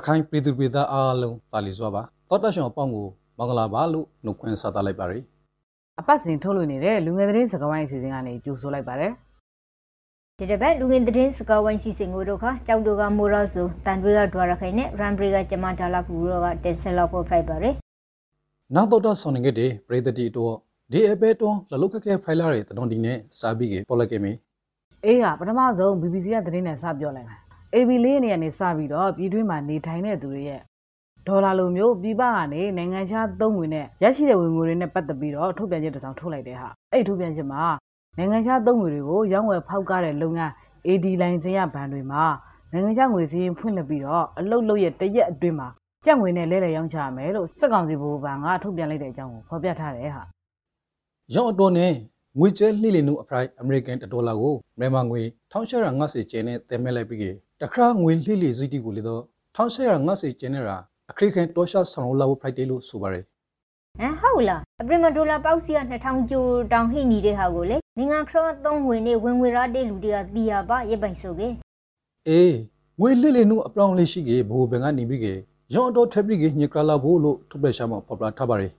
ရခိုင်ပြည်သူပြည်သားအားလုံးသာလီစွာပါသောတရှင်အပေါင်းကိုမင်္ဂလာပါလို့နှုတ်ခွန်းဆက်သလိုက်ပါရစေအပတ်စဉ်ထုတ်လွှင့်နေတဲ့လူငယ်သတင်းစကားဝိုင်းအစီအစဉ်ကနေကြိုဆိုလိုက်ပါတယ်ဒီတစ်ပတ်လူငင်သတင်းစကားဝိုင်းစီစဉ်ကိုတို့ခါကြောက်တို့ကမိုရာဆိုတန်တွေကဒွာရခိုင်နဲ့ရန်ဘရီကကျမဒါလာပူရောကတင်ဆက်လောက်ဖို့ဖိုက်ပါရယ်နောက်တော့တော့ဆောင်းနေကြတဲ့ပရိသတ်တီတော့ဒီအပဲတော့လလုတ်ခက်ခဲဖိုင်လာတွေတတော်ဒီနဲ့စာပြီးကပေါ်လိုက်ခဲ့မီအေးဟာပထမဆုံး BBC ကသတင်းနဲ့စပြောလိုက်တာ AB လေးနေရာနေစပြီးတော့ပြည်တွင်းမှာနေထိုင်တဲ့သူတွေရဲ့ဒေါ်လာလိုမျိုးပြည်ပကနေနိုင်ငံခြားသုံးငွေနဲ့ရရှိတဲ့ဝင်ငွေတွေနဲ့ပတ်သက်ပြီးတော့ထုတ်ပြန်ချက်တစ်စောင်ထုတ်လိုက်တဲ့ဟာအဲ့ဒီထုတ်ပြန်ချက်မှာနိုင်ငံခြားသုံးငွေတွေကိုရောင်းဝယ်ဖောက်ကားတဲ့လုပ်ငန်း AD လိုင်စင်ရဘဏ်တွေမှာနိုင်ငံခြားငွေစည်းဖွင့်လှစ်ပြီးတော့အလုတ်လုတ်ရဲ့တရက်အတွင်းမှာကြက်ငွေနဲ့လဲလှယ်ရောင်းချရမယ်လို့စက်ကောင်စီဘိုးဘဏ်ကထုတ်ပြန်လိုက်တဲ့အကြောင်းကိုဖော်ပြထားတယ်ဟာရောင်းအတော်နဲ့ငွေကျဲလှိလိနုအပရိုက်အမေရိကန်ဒေါ်လာကိုမြန်မာငွေ1850ကျင်းနဲ့တည်မဲ့လိုက်ပြီး တခါငွေလှိလိစည်းတီကိုလေတော့1850ကျင်းနဲ့ရာအခရိကန်တောရှာဆောင်လာဖို့ဖိုက်တယ်လို့ဆိုပါရယ်ဟမ်ဟုတ်လားအပရမဒေါ်လာပေါက်စီက2000ကျိုးတောင်ဟိနေတဲ့ဟာကိုလေနိုင်ငံခရောသုံးဝင်နေဝင်ငွေရတဲ့လူတွေကတီးရပါရပိုင်ဆိုကေအေးငွေလှိလိနုအပရောင်းလေးရှိကေဘိုးဘန်ကနေပြီးကေရောင်းအတော်ထက်ပြီးကေညကလာဖို့လို့ထုတ်ပြန်ရှာမှာပေါ်ပလာထားပါရယ်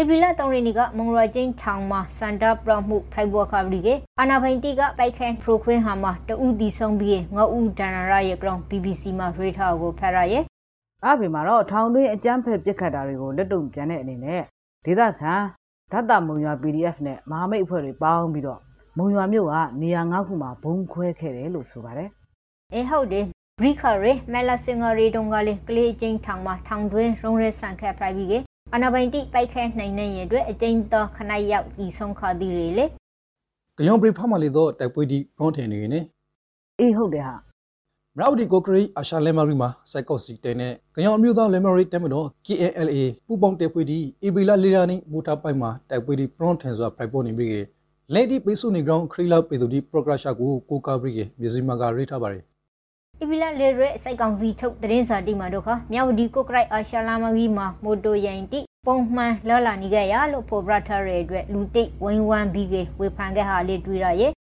ဧပြီလ3ရက်နေ့ကမုံရကျင်းထောင်မှာစန္ဒပရမှုဖိုက်ဘောခါဘရီကေအာနာဘိန်တီကပိုက်ခန်ပရိုခွင်းဟာမှာတူတီဆုံးပြီးငေါဦးဒန်နာရရဲ့ကောင် BBC မှာရေထားကိုဖရရဲ့အဖေမှာတော့ထောင်သွင်းအကြမ်းဖက်ပစ်ခတ်တာတွေကိုလက်တုံပြန်တဲ့အနေနဲ့ဒေသခံဓာတ်တာမုံရွာ PDF နဲ့မဟာမိတ်အဖွဲ့တွေပေါင်းပြီးတော့မုံရွာမြို့ကနေရာ၅ခုမှာဘုံခွဲခဲ့တယ်လို့ဆိုပါတယ်အေးဟုတ်တယ်ဘရိခရေမဲလာစင်ဂရီတုံကလေးကလေးချင်းထောင်မှာထောင်တွင်းရုံးရဲဆန်ခက်ပရိုက်ပြီးက အနာဘိန်တိပိုက်ခဲနိုင်နေရဲ့အတွက်အကျဉ်းတော်ခဏရောက်ဒီဆုံးခါသည်တွေလေကယောင်ပရိဖမလေးတော့တိုက်ပွဲဒီဖရွန်ထင်နေနေအေးဟုတ်တယ်ဟာမရဝတီကိုကရီအာရှလမ်မာရီမှာစိုက်ကော့စီတဲနဲ့ကယောင်အမျိုးသားလမ်မာရီတဲမတော် KNLA ပူပေါင်းတဲပွေဒီအီဘီလာလီယာနီမူတာပိုင်မှာတိုက်ပွဲဒီဖရွန်ထင်စွာဖိုက်ပေါ်နေပြီးလက်ဒီပိဆုနေကောင်ခရီလာပေသူဒီပရိုဂရက်ရှာကိုကိုကာဘရီကမြစီမာကရေးထားပါတယ်အီဗီလာလေရဲစိုက်ကောင်စီထုတ်သတင်းစာတိမှာတို့ခမြောက်ဝဒီကိုကရိုက်အာရှလာမဂီမှာမိုတိုယန်တိ ပုံမှန်လာလာနေကြရလို့ဖော်ပြထားတဲ့အတွက်လူတိတ်ဝင်းဝမ်းပြီးကဝေဖန်ခဲ့ဟာလေးတွေ့ရရဲ့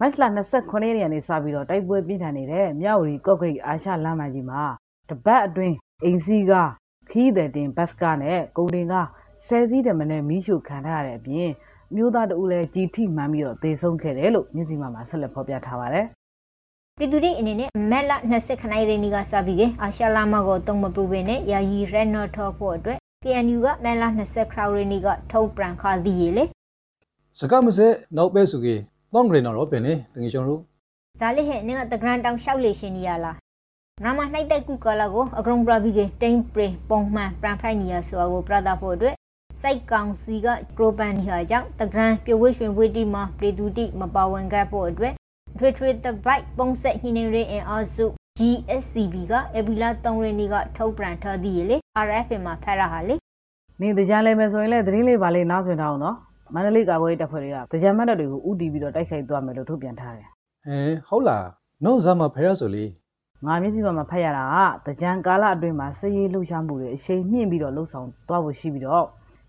မတ်လ29ရက်နေ့ကနေစပြီးတော့တိုက်ပွဲပြင်းထန်နေတဲ့မြောက်ဝတီကော့ဂရိတ်အာရှလမ်းမကြီးမှာတပတ်အတွင်းအိမ်စီးကားခီးတဲ့တင်ဘတ်စကားနဲ့ကုန်တင်ကားဆယ်စီးတမနဲ့မီးရှို့ခံထားရတဲ့အပြင်မျိုးသားတဦးလည်းကြီးထိမှန်ပြီးတော့သေဆုံးခဲ့တယ်လို့မြစ်စီမာမှာဆက်လက်ဖော်ပြထားပါတယ်ပြည်သူတွေအနေနဲ့မက်လာ20ခနိုင်ရင်းကစပြီးကအာရှလာမကိုတုံးမပူပင်နဲ့ယာယီရက်နော်ထော့ဖို့အတွက် KNU ကမက်လာ20ခရောက်ရင်းကထုတ်ပြန်ခါသည်ရေလေစကားမစဲနောက်ပဲဆိုကေသောင်းဂရနော်ပင်နေတငယ်ချောင်းတို့ဇာလိဟဲ့နင်ကတဂရန်တောင်လျှောက်လေရှင်နေရလားနာမနှိုက်တဲ့ကုကလာကိုအကရုံပရာဘီကတိန်ပရင်ပုံမှန်ပရန်ဖိုင်နီယာဆိုအကိုပရတာဖို့အတွက်စိုက်ကောင်စီကကရိုပန်နီဟာကြောင့်တဂရန်ပြဝှွှင်ဝှေးတီမှာပြည်သူတိမပါဝင်ခဲ့ဖို့အတွက်ထွေထွေတပိုက်ပုံဆက်ဟင်းနေရအင်အားစု GSCB ကအဘီလာ3ရင်းကထုတ်ပြန်ထားသည်လေ RFA မှာဖတ်ရဟာလေနေတကြမ်းလဲမယ်ဆိုရင်လည်းသတင်းလေးပါလေးနားဆွင့်ထားအောင်နော်မန္တလေးကာကွယ်ရေးတပ်ဖွဲ့တွေကတကြမ်းမတ်တပ်တွေကိုဥတီပြီးတော့တိုက်ခိုက်သွားမယ်လို့ထုတ်ပြန်ထားတယ်ဟဲဟုတ်လားနော်ဇာမဖဲရဆိုလေငါမျက်စိမှာဖတ်ရတာကတကြံကာလအတွင်းမှာစည်ရေးလှုပ်ရှားမှုတွေအရှိန်မြင့်ပြီးတော့လှုပ်ဆောင်သွားဖို့ရှိပြီးတော့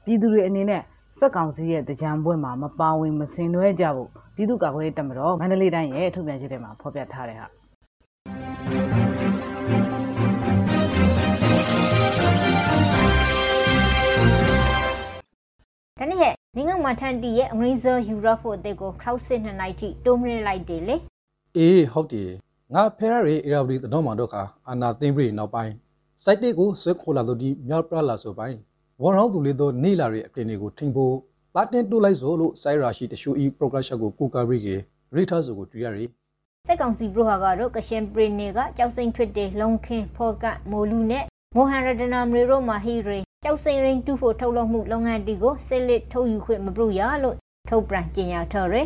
ပြည်သူတွေအနေနဲ့စက်ကောင်စီရဲ့တကြံပွဲမှာမပါဝင်မဆင်နွှဲကြဖို့ပြည်သူ့ကာကွယ်ရေးတပ်မတော်မန္တလေးတိုင်းရဲ့ထုတ်ပြန်ချက်ထဲမှာဖော်ပြထားတယ်ဟာ ဒါနဲ့ဟဲ့နိုင်ငံမှာထန်တီရဲ့အငရိဇာယူရောဖို့အသေးကိုခောက်စစ်နှစ်နိုင်ထိတိုးမရလိုက်တယ်လေအေးဟုတ်တယ်ငါဖဲရရီအေရာဝတီတော်မှာတော့ခါအာနာသိမ့်ပြီးနောက်ပိုင်းစိုက်တေကိုဆွဲခိုလာတို့ဒီမြောက်ပရလာဆိုပိုင်းဝေါ်ရောင်းသူလေးတို့နေလာရဲ့အပြင်တွေကိုထိန်ဖို့လာတင်တူလိုက်ဆိုလို့စိုက်ရာရှိတရှူအီပရိုဂရက်ရှာကိုကိုကာဘရီကရိထားဆိုကိုတွေ့ရရီစက်ကောင်စီဘရိုဟာကတော့ကရှင်ပရီနေကကြောက်စိမ့်ထွတ်တဲ့လုံခင်းဖောကမိုလူနဲ့မိုဟန်ရဒနာမရီရိုမာဟီရီ ကြောက်စိမ့်ရင်းတူဖို့ထုတ်လုပ်မှုလုပ်ငန်းတီကိုစစ်လစ်ထုတ်ယူခွင့်မပြုရလို့ထုတ်ပြန်ကြေညာထားတယ်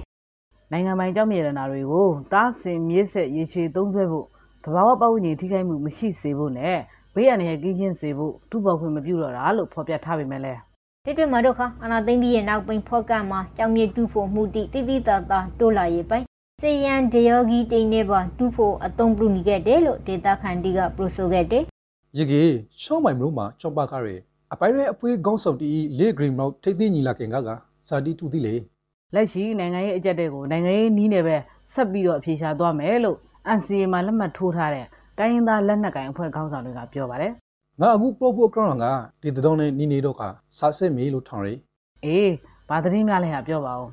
နိုင်ငံပိုင်ကြောက်မြေရတနာတွေကိုတားဆင်မြစ်ဆက်ရေရှည်သုံးစွဲဖို့သဘာဝပတ်ဝန်းကျင်ထိခိုက်မှုမရှိစေဖို့နဲ့ဘေးအန္တရာယ်ကင်းရှင်းစေဖို့ထုပေါခွင့်မပြုတော့တာလို့ဖော်ပြထားပေမဲ့လည်းဒီတွေ့မှာတော့ခါအနာသိမ့်ပြီးရဲ့နောက်ပိန်ဖောကမှာကြောင်မြေတူဖို့မှုတိတိတိတာတာတိုးလာရေးပိုင်စေယန်ဒေယောဂီတိန်နေပါတူဖို့အသုံးပြုနေခဲ့တယ်လို့ဒေတာခန်တီကပရိုဆိုခဲ့တယ်ရေကြီးရှောင်းမိုင်မလို့မှာချောင်းပါကားရဲ အပိုင်ရဲအဖွေးကောင်းဆောင်တီလေဂရင်းမောက်ထိတ်သိညီလာခင်ကကစာတီတူတီလေလက်ရှိနိုင်ငံရေးအကြက်တွေကိုနိုင်ငံရေးနီးနေပဲဆက်ပြီးတော့အပြေရှားသွားမယ်လို့ NCA မှာလက်မှတ်ထိုးထားတဲ့တိုင်းရင်းသားလက်နက်ကိုင်အဖွဲ့ခေါင်းဆောင်တွေကပြောပါတယ်ငါအခု pro ဖို့ ground ကဒီတောင်းနဲ့နီနေတော့ကစားစစ်မီလို့ထောင်ရ။အေးဘာသတင်းများလဲဟာပြောပါဦး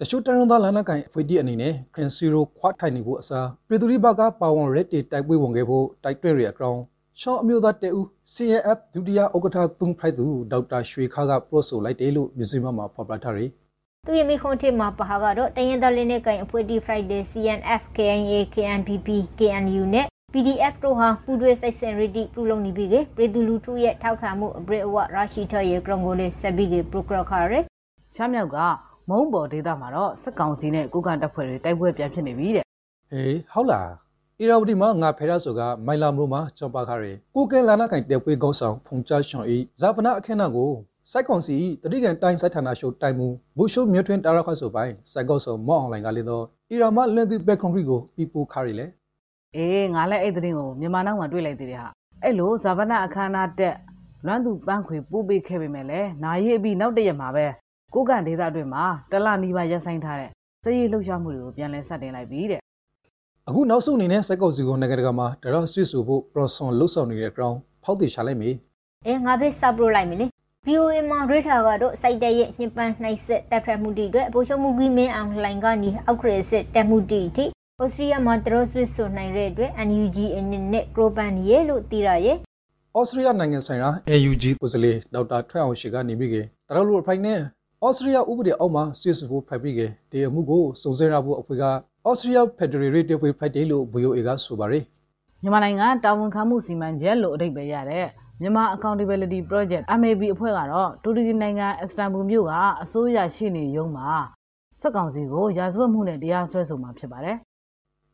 တချို့တရန်သားလန်နကိုင်အဖွဲ့တီအနေနဲ့ခရင်စီရိုခွတ်ထိုင်နေဖို့အစားပြည်သူ့ဘက်ကပါဝန်ရက်တီတိုက်ပွဲဝင်ခဲ့ဖို့တိုက်တွဲရအကောင် ရှောင်းအမျိုးသားတဲဦး CNF ဒုတိယဥက္ကဋ္ဌသုံးဖိုက်သူဒေါက်တာရွှေခါကပရိုဆိုလိုက်တယ်လို့မြစည်းမမှာဖော်ပြထားရသူရမိခွန်ထေမှာပဟာကတော့တရင်သားလင်းနဲ့ကင်အဖွဲ့တီ Friday CNF KNA KNPP KNU နဲ့ PDF တို့ဟာပူးတွဲစိတ်ဆင်ရီတီပြုလုပ်နေပြီးကပြည်သူလူထုရဲ့ထောက်ခံမှုအပရိအဝရရှိထရဲ့ကရုံကိုလေးဆက်ပြီးကပရိုဂရခါရဲ။ရှမ်းမြောက်ကမုံပေါ်ဒေသမှာတော့စစ်ကောင်စီနဲ့ကိုကန်တပ်ဖွဲ့တွေတိုက်ပွဲပြန်ဖြစ်နေပြီတဲ့ဟေးဟုတ်လား အီရာဝတီမှာငါဖဲရဆိုကမိုင်လာမလို့မှာကြော်ပါခရဲကိုကဲလာနာကင်တဲပွဲကောင်းဆောင်ဖုန်ချရှွန်ဤဇာပနာအခင်းနာကိုစိုက်ကောင်စီတတိကန်တိုင်းစိုက်ဌာနရှုတိုင်မူဘူရှုမြွထွင်းတာရခတ်ဆိုပိုင်းစိုက်ကောက်ဆောင်မော့အွန်လိုင်းကလေးတော့အီရာမလွန်သူဘက်ကွန်ကရစ်ကိုပြပူခါရီလေ။အေးငါလည်းအဲ့သတင်းကိုမြန်မာနောက်မှာတွေ့လိုက်သေးတယ်ဟာ။အဲ့လိုဇာဗနာအခမ်းအနားတက်လွမ်းသူပန်းခွေပို့ပေးခဲ့ပေမဲ့လည်းနာရီအပြီးနောက်တရက်မှာပဲကိုကန်ဒေသအတွင်းမှာတလနီးပါးရက်ဆိုင်ထားတဲ့စစ်ရေးလှုပ်ရှားမှုတွေကိုပြန်လည်ဆက်တင်လိုက်ပြီတဲ့ အခုနောက်ဆုံးအနေနဲ့စိုက်ကောက်စီကိုနိုင်ငံတကာမှာတရဆွေဆိုဖို့ပရိုဆွန်လှုပ်ဆောင်နေတဲ့ ground ဖောက်တည်ရှာလိုက်မီအဲငါပဲစပရိုလိုက်မလဲ VOA မှာရထာကတော့စိုက်တဲ့ရဲ့ညပန်းနှိုက်ဆက်တပ်ဖက်မှုတီအတွက်အပိုချုပ်မှုကြီးမင်းအောင်လှိုင်ကနေအောက်ခရစစ်တက်မှုတီအထိဩစတြေးလျမှာတရဆွစ်ဆိုနိုင်တဲ့အတွက် NUG အနေနဲ့ကရိုပန်ရဲ့လို့သိရရဲ့ဩစတြေးလျနိုင်ငံဆိုင်ရာ AUG ကိုယ်စားလှယ်ဒေါက်တာထွန်းအောင်ရှိကနေပြီးကတရလို့အဖိုင်နဲ့ ဩစတြေးလျဥပဒေအောက်မှာဆွေးဆိုဖို့ဖိုက်ပြီးကဒီအမှုကိုစုံစမ်းရဖို့အဖွဲ့ကဩစတြေးလျ Federative ဖွဲ့ဖိုက်တယ်လို့ VOA ကဆိုပါတယ်မြန်မာနိုင်ငံတာဝန်ခံမှုစီမံချက်လို့အဓိပ္ပာယ်ရတဲ့မြန်မာ Accountability Project MAB အဖွဲ့ကတော့တူရကီနိုင်ငံအစ္စတန်ဘူမြို့ကအစိုးရရှိနေရုံးမှာစက်ကောင်စီကိုရာဇဝတ်မှုနဲ့တရားစွဲဆိုမှာဖြစ်ပါတယ်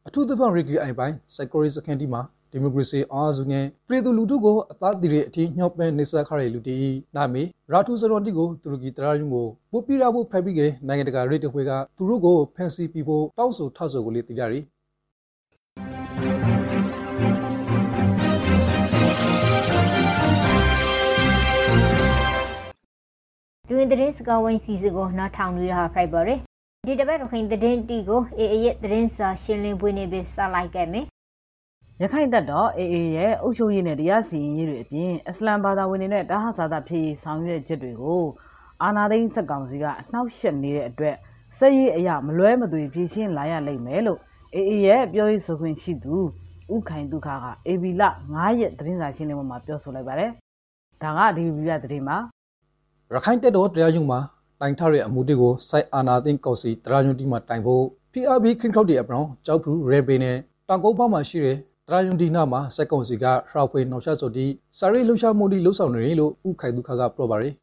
အထူးသဖြင့် Ricky အိုင်ပိုင်း Psychology စကန်တီမှာ ဒီမိုကရေစီအားစုနဲ့ပြည်သူလူထုကိုအသားတည်တဲ့အထိညှော့ပဲနေဆက်ခရလူတီနာမီရာထူစရွန်တီကိုတူရကီတရာယုံကိုပို့ပြရဖို့ဖိုက်ပြီးကနိုင်ငံတကာရေတခွေကသူတို့ကိုဖန်စီပြီးဖို့တောင်းဆိုထဆိုကိုလေးတည်ကြရီလူဝင်သတင်းစကားဝိုင်းစီစီကိုနားထောင်နေရတာဖိုက်ပါရယ်ဒီတစ်ပတ်ရခိုင်သတင်းတီကိုအေအေရဲ့သတင်းစာရှင်းလင်းပွဲနေပြီးစလိုက်ခဲ့မယ် ရခိုင်တပ်တော် AA ရဲ့အုပ်ချုပ်ရေးနဲ့တရားစီရင်ရေးတွေအပြင်အစ္စလမ်ဘာသာဝင်တွေနဲ့တာဟဇာတာဖြစ်ရေးဆောင်ရွက်ချက်တွေကိုအာနာသိန်းစက်ကောင်စီကအနှောက်ယှက်နေတဲ့အတွက်စက်ရေးအရာမလွဲမသွေဖြည့်ရှင်းလာရလိမ့်မယ်လို့ AA ရဲ့ပြောရေးဆိုခွင့်ရှိသူဥခိုင်ဒုက္ခက AB လ9ရက်သတင်းစာရှင်းလင်းပွဲမှာပြောဆိုလိုက်ပါတယ်။ဒါကဒီဗီဒီယိုသတင်းမှာရခိုင်တပ်တော်တရားရုံးမှာတိုင်ထရဲ့အမှုတွေကိုစိုက်အာနာသိန်းကောက်စီတရားရုံးတီမှာတိုင်ဖို့ PRB ခရင်ခောက်တီအပရောင်ကြောက်ဖူရဲဘေးနဲ့တောင်ကုန်းဘောက်မှာရှိတဲ့ တရားရုံးတီနာမှာစက်ကုံစီကရှောက်ဖွေနှောက်ရှဆိုတီစာရိလှူရှာမှုတီလှုပ်ဆောင်နေတယ်လို့ဥခိုင်ဒုက္ခကပြောပါရယ်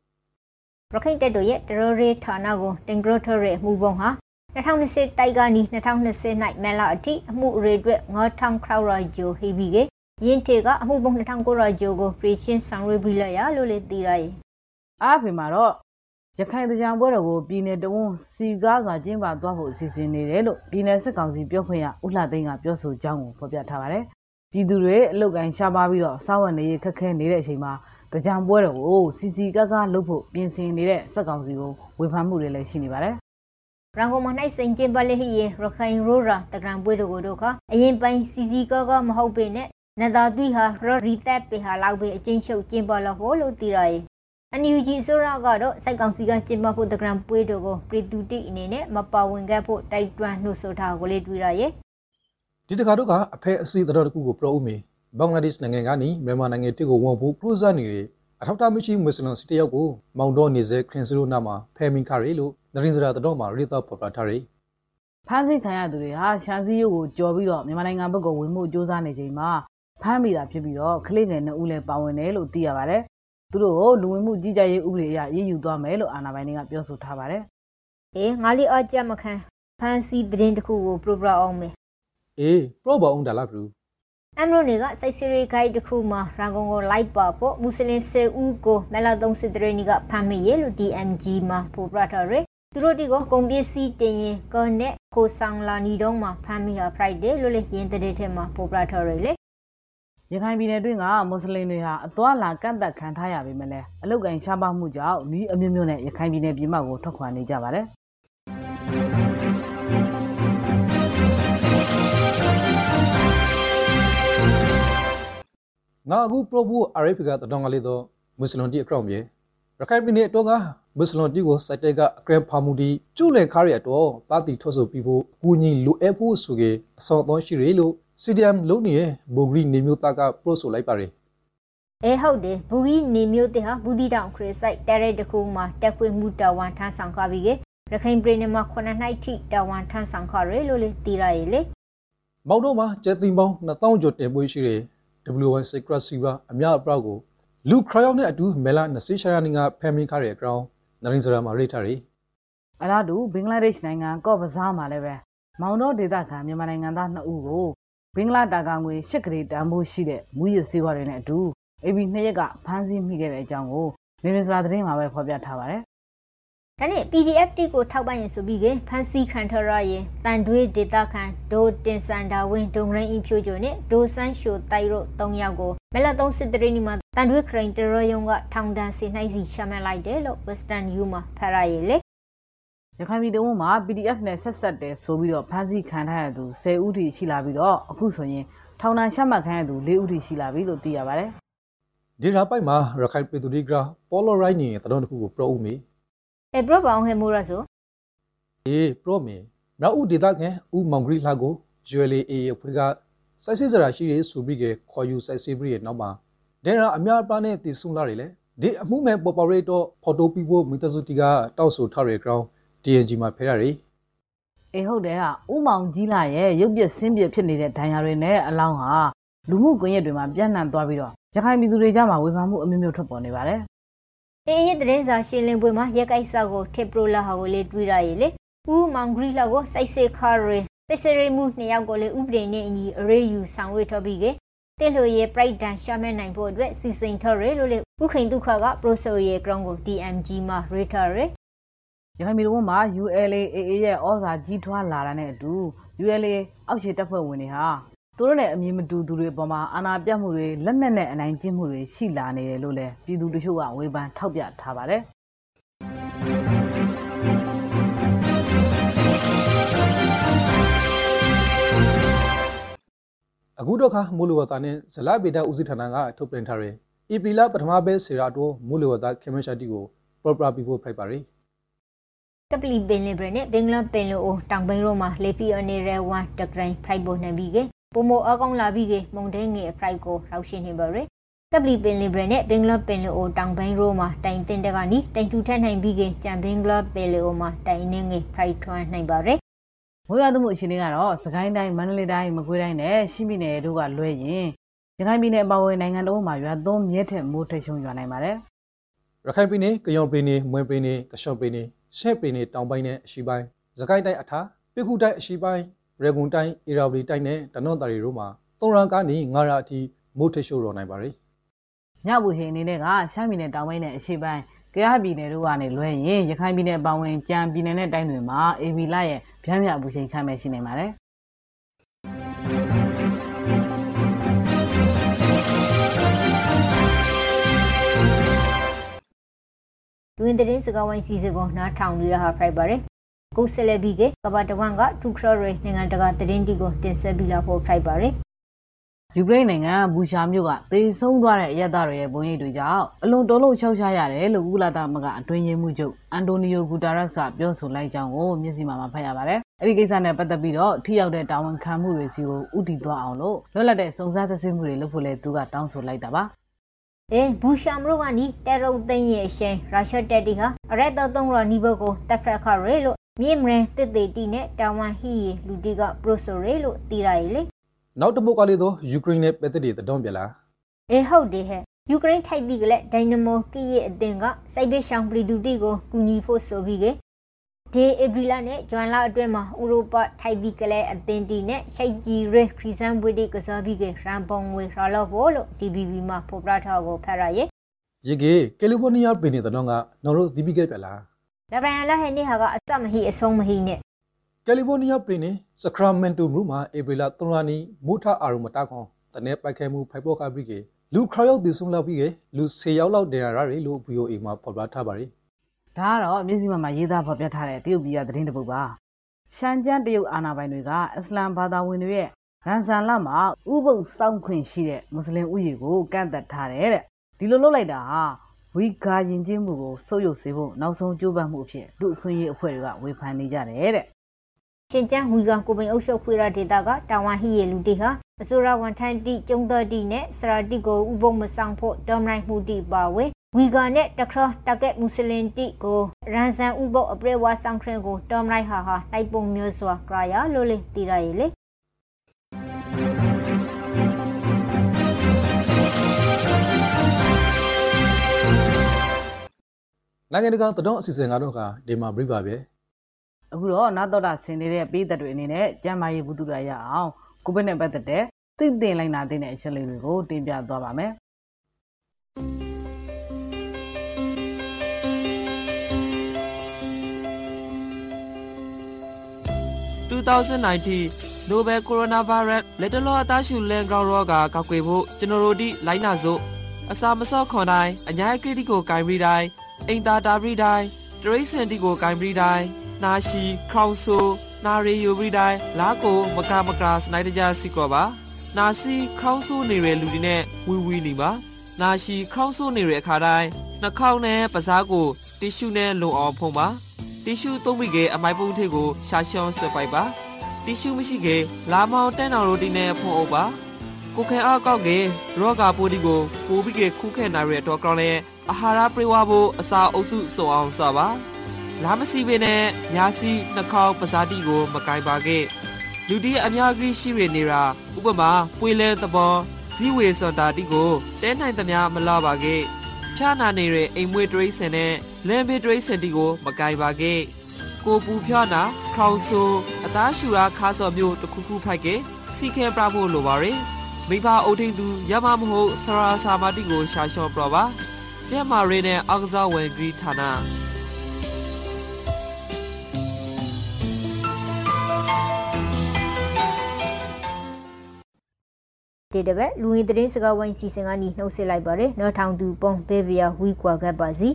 ရခိုင်တပ်တော်ရဲ့တရရေဌာနကိုတင်ဂရထရဲ့မှုပုံဟာ2020တိုက်ကနေ2020နိုင်မဲလာအထိအမှုအရေအတွက်9000ခရောက်ရာဂျိုဟေဘီကယင်းတေကအမှုပုံ2900ရာဂျိုကိုပရီရှင်းဆောင်ရွက်ပြီးလိုက်ရလို့လေသိရရဲ့အားဖေမှာတော့ ရခိုင်တရားပွဲတော်ကိုပြည်내တဝန်းစီကားစွာကျင်းပသွားဖို့အစီအစဉ်နေတယ်လို့ပြည်내စစ်ကောင်စီပြောခွင့်ရဦးလှသိန်းကပြောဆိုကြောင်းကိုဖော်ပြထားပါတယ်။ပြည်သူတွေအလုတ်ကန်ရှားပါပြီးတော့စောင့်ဝနေရခက်ခဲနေတဲ့အချိန်မှာတရားပွဲတော်ကိုစီစီကားကားလုပ်ဖို့ပြင်ဆင်နေတဲ့စစ်ကောင်စီကိုဝေဖန်မှုတွေလည်းရှိနေပါတယ်ရန်ကုန်မှာနိုင်စိန်ကျင်းပလေဟိယေရခိုင်ရိုရာတကရံပွဲတို့ကိုတို့ကအရင်ပိုင်းစီစီကောကမဟုတ်ပေနဲ့နသာသွိဟာရရီတက်ပေဟာလောက်ပဲအချင်းချုပ်ကျင်းပလို့ဟောလို့သိရ ရဲ့အန်ယူဂျီဆိုရကတော့စိုက်ကောင်စီကကျင်းပဖို့တကရံပွဲတို့ကိုပြည်သူတိအနေနဲ့မပါဝင်ခဲ့ဖို့တိုက်တွန်းနှုတ်ဆိုထားကိုလေးတွေ့ရရဲ့ဒီတခါတော့ကအဖဲအစီအတော်တခုကိုပရောဦးမီဘင်္ဂလားဒေ့ရှ်နိုင်ငံကနေမြန်မာနိုင်ငံတစ်ကိုဝန်ဖို့ပရိုဇာနေတယ်အထောက်အထားမရှိမွတ်စလင်စီတယောက်ကိုမောင်တော်နေစေခရင်စရိုနာမှာဖဲမင်ခရီလို့နရင်စရာတော်မှာရိသဖော်ပြထားရယ်။ဖမ်းဆီးခံရသူတွေဟာရှမ်းစည်းရုပ်ကိုကြော်ပြီးတော့မြန်မာနိုင်ငံဘက်ကိုဝင်မှုစ조사နေချိန်မှာဖမ်းမိတာဖြစ်ပြီးတော့ကလေးငယ်နှစ်ဦးလည်းပါဝင်တယ်လို့သိရပါတယ်။ သူတို့ကိုလူဝင်မှုကြီးကြပ်ရေးဥပဒေအရရေးယူသွားမယ်လို့အာဏာပိုင်တွေကပြောဆိုထားပါတယ်။အေးငါလေးအကြက်မခံဖန်စီသတင်းတစ်ခုကိုပရိုပရာအောင်မယ်အေးပရောဘောင်းဒါလာဘူးအမ်ရိုနေကစိုက်စီရီဂိုက်တစ်ခုမှာရန်ကုန်ကိုလိုက်ပါဖို့မွတ်စလင်စေဦးကိုမလာသုံးစစ်တရနီကဖမ်းမိရလို့ DMG မှာပို့ပြထားရယ်သူတို့ဒီကိုကုန်ပစ္စည်းတင်ရင်ကောနဲ့ကိုဆောင်လာနီတုံးမှာဖမ်းမိဟာ Friday လို့လေရင်တဲ့ထဲမှာပို့ပြထားရယ်လေ ရခိုင်ပြည်နယ်တွင်းကမွတ်စလင်တွေဟာအသွာလာကန့်သက်ခံထားရပေမဲ့လည်းအလုတ်ကန်ရှားပါမှုကြောင့်ဤအမျိုးမျိုးနဲ့ရခိုင်ပြည်နယ်ပြည်မကိုထွက်ခွာနေကြပါတယ်။ငါအခုပရိုဘူးအာရိဖီကတတော်ကလေးတော့မွတ်စလန်တီအကောင့်မြေရခိုင်ပြည်နယ်တော့ကမွတ်စလန်တီကိုစိုက်တဲ့ကအကရန်ဖာမူဒီကျူလင်ခါရရတော့တာတီထွက်ဆိုပြီးဖို့အကူညီလိုအပ်ဖို့ဆိုကေအစောတော်ရှိရလို့ CDM လုံးနေဘိုဂရီနေမျိုးသားကပရိုဆိုလိုက်ပါရယ်အဲဟုတ်တယ်ဘူဂီနေမျိုးတဲ့ဟာဘူးဒီတောင်ခရစ်ဆိုင်တဲရဲတကူမှာတက်ခွေမှုတာဝန်ထမ်းဆောင်ခါပြီးကရခိုင်ပြည်နယ်မှာ9နှစ်ထိတာဝန်ထမ်းဆောင်ခါရလို့လေတီရရေလေမောင်တို့မှာကျဲသိန်းပေါင်း2000ကျော်တင်ပွေးရှိတဲ့ W1 Secret Silver အများအပြားကိုလူခရောင်နဲ့အတူမဲလာ20ရှာရနီကဖမ်းမိခရတဲ့အကြောင်းနရင်းစရာမှာရိထားရီအလားတူဘင်္ဂလားဒေ့ရှ်နိုင်ငံကော့ဘဇားမှာလည်းပဲမောင်တော်ဒေသခံမြန်မာနိုင်ငံသား2ဦးကို ဘင်္ဂလားတာကာငွေ၈ကလေးတန်ဖိုးရှိတဲ့မူရစ်စေဝါတွေနဲ့အတူ AB နှစ်ရက်ကဖမ်းဆီးမိခဲ့တဲ့အကြောင်းကိုနေနေစရာသတင်းမှာပဲဖော်ပြထားပါတယ်ဒါနဲ့ PDF တိကိုထောက်ပံ့ရင်ဆိုပြီးကဖန်စီခံထရရဲ့တန်တွေးဒေတာခန်ဒိုတင်စန်ဒါဝင်းဒုံရင်းအဖြိုးချိုနဲ့ဒိုဆန်းရှိုတိုက်ရို3ယောက်ကိုမလ3စစ်တရင်းမှာတန်တွေးခရင်တရယုံကထောင်ဒဏ်စီနှိုက်စီရှာမှတ်လိုက်တယ်လို့ Western U မှာဖရရဲ့လေ ရခိုင်ပြည်တော်မှာ PDF နဲ့ဆက်ဆက်တယ်ဆိုပြီးတော့ဖမ်းဆီးခံထားရသူ10ဦးထိရှိလာပြီးတော့အခုဆိုရင်ထောင်ဒဏ်ရှမှတ်ခံရသူ4ဦးထိရှိလာပြီလို့သိရပါတယ်ဒီရာပိုက်မှာရခိုင်ပြည်သူဒီဂရာပေါ်လိုရိုင်းနေတဲ့တော်တစ်ခုကိုပရိုဦးမီအဲဘရဘောင်ဟဲမိုးရဆိုအေးပရိုမီမြောက်ဦးဒေသခံဦးမောင်ဂရီလာကို ULA အဖွဲ့ကစိုက်စစ်စရာရှိတဲ့ဆိုပြီးကခေါ်ယူစိုက်စစ်ပြီးရဲ့နောက်မှာဒဲရာအများအပြားနဲ့တည်ဆုံလာတယ်လေဒီအမှုမဲ့ပေါ်ပေါ်ရေးတော့ဖော်တိုပီဖို့မီတစုတီကတောက်ဆိုထားတဲ့ ground TNG မှာဖဲရရီအေးဟုတ်တယ်ဟာဥမောင်ကြီးလာရဲ့ရုပ်ပြဆင်းပြဖြစ်နေတဲ့ဒဏ်ရာတွေနဲ့အလောင်းဟာလူမှုကွန်ရက်တွေမှာပြန့်နှံ့သွားပြီးတော့ရခိုင်ပြည်သူတွေကြားမှာဝေဖန်မှုအမျိုးမျိုးထွက်ပေါ်နေပါတယ်အေးရတဲ့စာရှင်းလင်းပွဲမှာရက်ကိုက်စာကိုထစ်ပရိုလာဟာကိုလေတွေးရရဲ့လေဦးမောင်ဂရီလာကိုစိုက်စစ်ခါရဲစိုက်စရမှုနှစ်ယောက်ကိုလေဥပဒေနဲ့အညီအရေးယူဆောင်ရွက်ထားပြီးကတဲ့လို့ရဲ့ pride တန်ရှာမဲနိုင်ဖို့အတွက်စီစဉ်ထားရဲလို့လေဥခိန်ဒုက္ခက processor ရဲ့ ground ကို DMG မှာ rate ထားရဲ ရခိုင်ပြည်တော်မှာ ULAAA ရဲ့ဩဇာကြီးထွားလာတာနဲ့အတူ ULA အောက်ခြေတပ်ဖွဲ့ဝင်တွေဟာ သူတို့နဲ့အမြင်မတူသူတွေပေါ်မှာ အာဏာပြတ်မှုတွေ လက်နက်နဲ့ အနိုင်ကျင့်မှုတွေ ရှိလာနေတယ်လို့လည်း ပြည်သူတချို့က ဝေဖန်ထောက်ပြထားပါတယ် အခုတော့ခါမူလဝတာနဲ့ဇလဗေဒဦးစီးဌာနက ထုတ်ပြန်ထားတဲ့ ဧပြီလ ပထမပဲဆေရာတိုမူလဝတာခေမရှာတီကိုပရပရာပီဖို့ ဖိုက်ပါရီ ကပလီပင်လင်ဘရနဲ့ဘင်္ဂလားပင်လိုအိုတောင်ဘိန်းရိုမှာလေပီအနေရဲဝမ်တဂရိုင်းဖရိုက်ပေါ်နေပြီးကပုံမအကောင်လာပြီးကမုံတဲငယ်ဖရိုက်ကိုရောက်ရှင်နေပါရယ်ကပလီပင်လင်ဘရနဲ့ဘင်္ဂလားပင်လိုအိုတောင်ဘိန်းရိုမှာတိုင်တင်တဲ့ကနီတိုင်တူထက်နိုင်ပြီးကကြံဘင်္ဂလားပင်လိုအိုမှာတိုင်နေငယ်ဖရိုက်ထွန်းနိုင်ပါရယ်မိုးရွာသွန်းမှုအခြေအနေကတော့စကိုင်းတိုင်းမန္တလေးတိုင်းမကွေးတိုင်းနဲ့ရှမ်းပြည်နယ်တို့ကလွဲရင်ရခိုင်ပြည်နယ်အပါအဝင်နိုင်ငံတော်မှာရွာသွန်းမြဲထက်မိုးထက်ရှုံရွာနိုင်ပါတယ်ရခိုင်ပြည်နယ်ကယောင်ပြည်နယ်မွန်ပြည်နယ်ကရှော့ပြည်နယ် ရှဲပြည်နယ်တောင်ပိုင်းနဲ့အရှေ့ပိုင်းစကိုင်းတိုင်းအထာပိခုတိုင်းအရှေ့ပိုင်းရေဂွန်တိုင်းအီရာဝတီတိုင်းနဲ့တနော့တာရီတို့မှာသုံးရန်ကနေငါးရာအထိမိုးထရှိုးတော်နိုင်ပါရီညဘူဟိအနေနဲ့ကရှမ်းပြည်နယ်တောင်ပိုင်းနဲ့အရှေ့ပိုင်းကယားပြည်နယ်တို့ကနေလွဲရင်ရခိုင်ပြည်နယ်အပါအဝင်ကြံပြည်နယ်နဲ့တိုင်းတွေမှာအေဗီလာရဲ့ဗျမ်းမြအပူချိန်ခန့်မဲ့ရှိနေပါတယ် တွင်တဲ့စကားဝိုင်းစီစဉ်ကိုနားထောင်နေတာဟာဖရိုက်ပါရယ်ကိုဆယ်လက်ပြီးကကဘာတဝန်ကထူခရရေနိုင်ငံတကာသတင်းတီကိုတင်ဆက်ပြီးလာဖို့ဖရိုက်ပါရယ်ယူကရိန်းနိုင်ငံဘူရှာမြို့ကသေဆုံးသွားတဲ့အရက်သားတွေရဲ့ဘုံရိပ်တွေကြောင့်အလွန်တော်လို့ရှောက်ရှားရတယ်လို့ကုလသမဂ္ဂအတွင်းရေးမှူးချုပ်အန်တိုနီယိုဂူတာရက်စ်ကပြောဆိုလိုက်ကြောင်းကိုမျက်စိမှမှာဖတ်ရပါတယ်။အဲဒီကိစ္စနဲ့ပတ်သက်ပြီးတော့ထိရောက်တဲ့တာဝန်ခံမှုတွေစီကိုဥတီသွားအောင်လို့လွတ်လပ်တဲ့စုံစမ်းစစ်ဆေးမှုတွေလုပ်ဖို့လည်းသူကတောင်းဆိုလိုက်တာပါ။ အဲဘူရှာမရိုကနီတဲရုတ်သိန်းရဲ့အရှင်ရုရှားတက်တီဟာအရက်တော်သုံးရနီဘကိုတက်ဖက်ခရဲလို့မြေမရင်တစ်တေတီနဲ့တာဝန်ဟီလူတီကပရိုဆိုရဲလို့တီရရလေနောက်တစ်ပုတ်ကလေးတော့ယူကရိန်းနဲ့ပတ်သက်တဲ့တုံးပြလာအဲဟုတ်တယ်ဟဲ့ယူကရိန်းထိုက်ပြီးကလေးဒိုင်နမိုကီရဲ့အတင်ကစိုက်ဘစ်ရှောင်းပလီဒူတီကိုကူညီဖို့ဆိုပြီးက ဒေဧပြီလနဲ့ဂျွန်လအတွင်းမှာဥရောပထိုက်ပြီးကလေးအတင်တီနဲ့ရှိတ်ကြီးရဲခရီးစန်ဘွေဒီကစားပြီးကရန်ပုံငွေရလောက်ဖို့လို့ DBB မှာဖော်ပြထားကိုဖတ်ရရဲ့ရေကေကယ်လီဖိုးနီးယားပြည်နယ်တုံးကနော်တို့ဒီပီကဲပြလာလဘရန်လာဟဲနေဟာကအစမဟိအဆုံးမဟိနဲ့ကယ်လီဖိုးနီးယားပြည်နယ်စကရာမန်တိုမြို့မှာဧပြီလ3ရက်နေ့မိုးထအာရုံမတခွန်တနေ့ပိုက်ခဲမှုဖိုက်ပေါ်ကပြီးကေလူခရောက်တည်ဆုံလောက်ပြီးကေလူ10ယောက်လောက်ဒေရရာရီလို့ VOA မှာဖော်ပြထားပါရီ ဒါကတော့မျက်စိမှမှာရေးသားဖော်ပြထားတဲ့တရုတ်ပြည်ကသတင်းတစ်ပုဒ်ပါ။ရှမ်းကျန်းတရုတ်အာဏာပိုင်တွေကအစ္စလမ်ဘာသာဝင်တွေရဲ့ရန်ဆန်လာမှာဥပုပ်စောင့်ခွင့်ရှိတဲ့မွတ်စလင်ဥယျာဉ်ကိုကန့်သက်ထားတယ်တဲ့ဒီလိုလုပ်လိုက်တာဟာဝီဂါယဉ်ကျေးမှုကိုဆုပ်ယုပ်စေဖို့နောက်ဆုံးကြိုးပမ်းမှုအဖြစ်လူအခွင့်အရေးအဖွဲ့တွေကဝေဖန်နေကြတယ်တဲ့ရှင်ကျန်းဝီဂါကိုပိန်အုပ်ချုပ်ခွေရဒေတာကတာဝန်ဟီယေလူတီဟာအစိုးရဝန်ထမ်းတိကျုံတော်တိနဲ့စရာတိကိုဥပုံမဆောင်ဖို့ဒေါမနိုင်မှုတိပါဝဲ ဝီဂါနဲ့တခရတကက်မွတ်စလင်တိကိုရန်ဆန်ဥပုပ်အပရေဝါဆောင်ခရင်ကိုဒေါမနိုင်ဟာဟာတိုက်ပုံမျိုးစွာကြရလို့လေတီရရလေနိုင်ငံတကာသတော်အစီအစဉ်ကတော့ကဒီမှာပြပါပဲအခုတော့နာတော်တာဆင်နေတဲ့ပြည်သက်တွေအနေနဲ့ကျမ်းမာရေးဘုသူရရအောင်ကိုဗစ်နဲ့ပတ်သက်တဲ့သိသိလိုက်နာတဲ့အချက်လေးတွေကိုတင်ပြသွားပါမယ် 2019 Nobel Coronavirus လက်တလောအသားရှူလန်ကောင်ရောဂါကောက်ွယ်ဖို့ကျွန်တော်တို့ဒီလိုင်းနာစို့အစာမစော့ခွန်တိုင်းအညာကရတီကိုဂိုင်းပြီးတိုင်းအိမ်သာတာပြီးတိုင်းတရိတ်စင်တီကိုဂိုင်းပြီးတိုင်းနာရှီခေါင်ဆူနာရီယူပြီးတိုင်းလာကိုမကမကစနိုက်တကြစီကောပါနာစီခေါင်းဆူနေတဲ့လူတွေနဲ့ဝီဝီနေပါနာရှီခေါင်းဆူနေတဲ့အခါတိုင်းနှာခေါင်းနဲ့ပစားကိုတီရှူနဲ့လုံအောင်ဖုံးပါ တီရှူသုံးပြီးကအမိုက်ပုံးထိပ်ကိုရှာရှောင်းဆွဲပိုက်ပါတီရှူမရှိကေလာမောင်တန်းတော်ရိုတီနဲ့ဖုံးအုပ်ပါကိုခဲအောက်ကောက်ကေရောဂါပိုးဒီကိုပိုးပြီးကေခုခဲနိုင်ရတဲ့တော့ကောင်းလဲအာဟာရပြေဝဖို့အစာအုပ်စုစုံအောင်စပါလာမစီပင်နဲ့ညာစီနှာခေါင်းပစားတိကို မကင်ပါခဲ့လူဒီအများကြီးရှိရနေတာဥပမာပွေလဲသဘောဇီဝေစွန်တာတိကိုတဲနိုင်သမျှမလာပါခဲ့ ဖြာနာနေတဲ့အိမ်မွေးတရိစင်နဲ့လမ်းဘေးတရိစင်တီကိုမကင်ပါခဲ့ကိုပူဖြာနာခေါင်ဆူအသားရှူရာခါစော်မျိုးတစ်ခုခုဖိုက်ကေစီခဲပြဖို့လိုပါရယ်မိဘအုပ်ထိန်သူရမမဟုတ်ဆရာစာမတိကိုရှာလျှော့ပြပါကျဲမာရီနဲ့အောက်ကစားဝင်ဂရီဌာန ဒီတပတ်လူဝင်သတင်းစကားဝိုင်းစီစဉ်ကနေနှုတ်ဆက်လိုက်ပါတယ်နော်ထောင်သူပုံဘေးဗီယာဝီကွာကပ်ပါစီ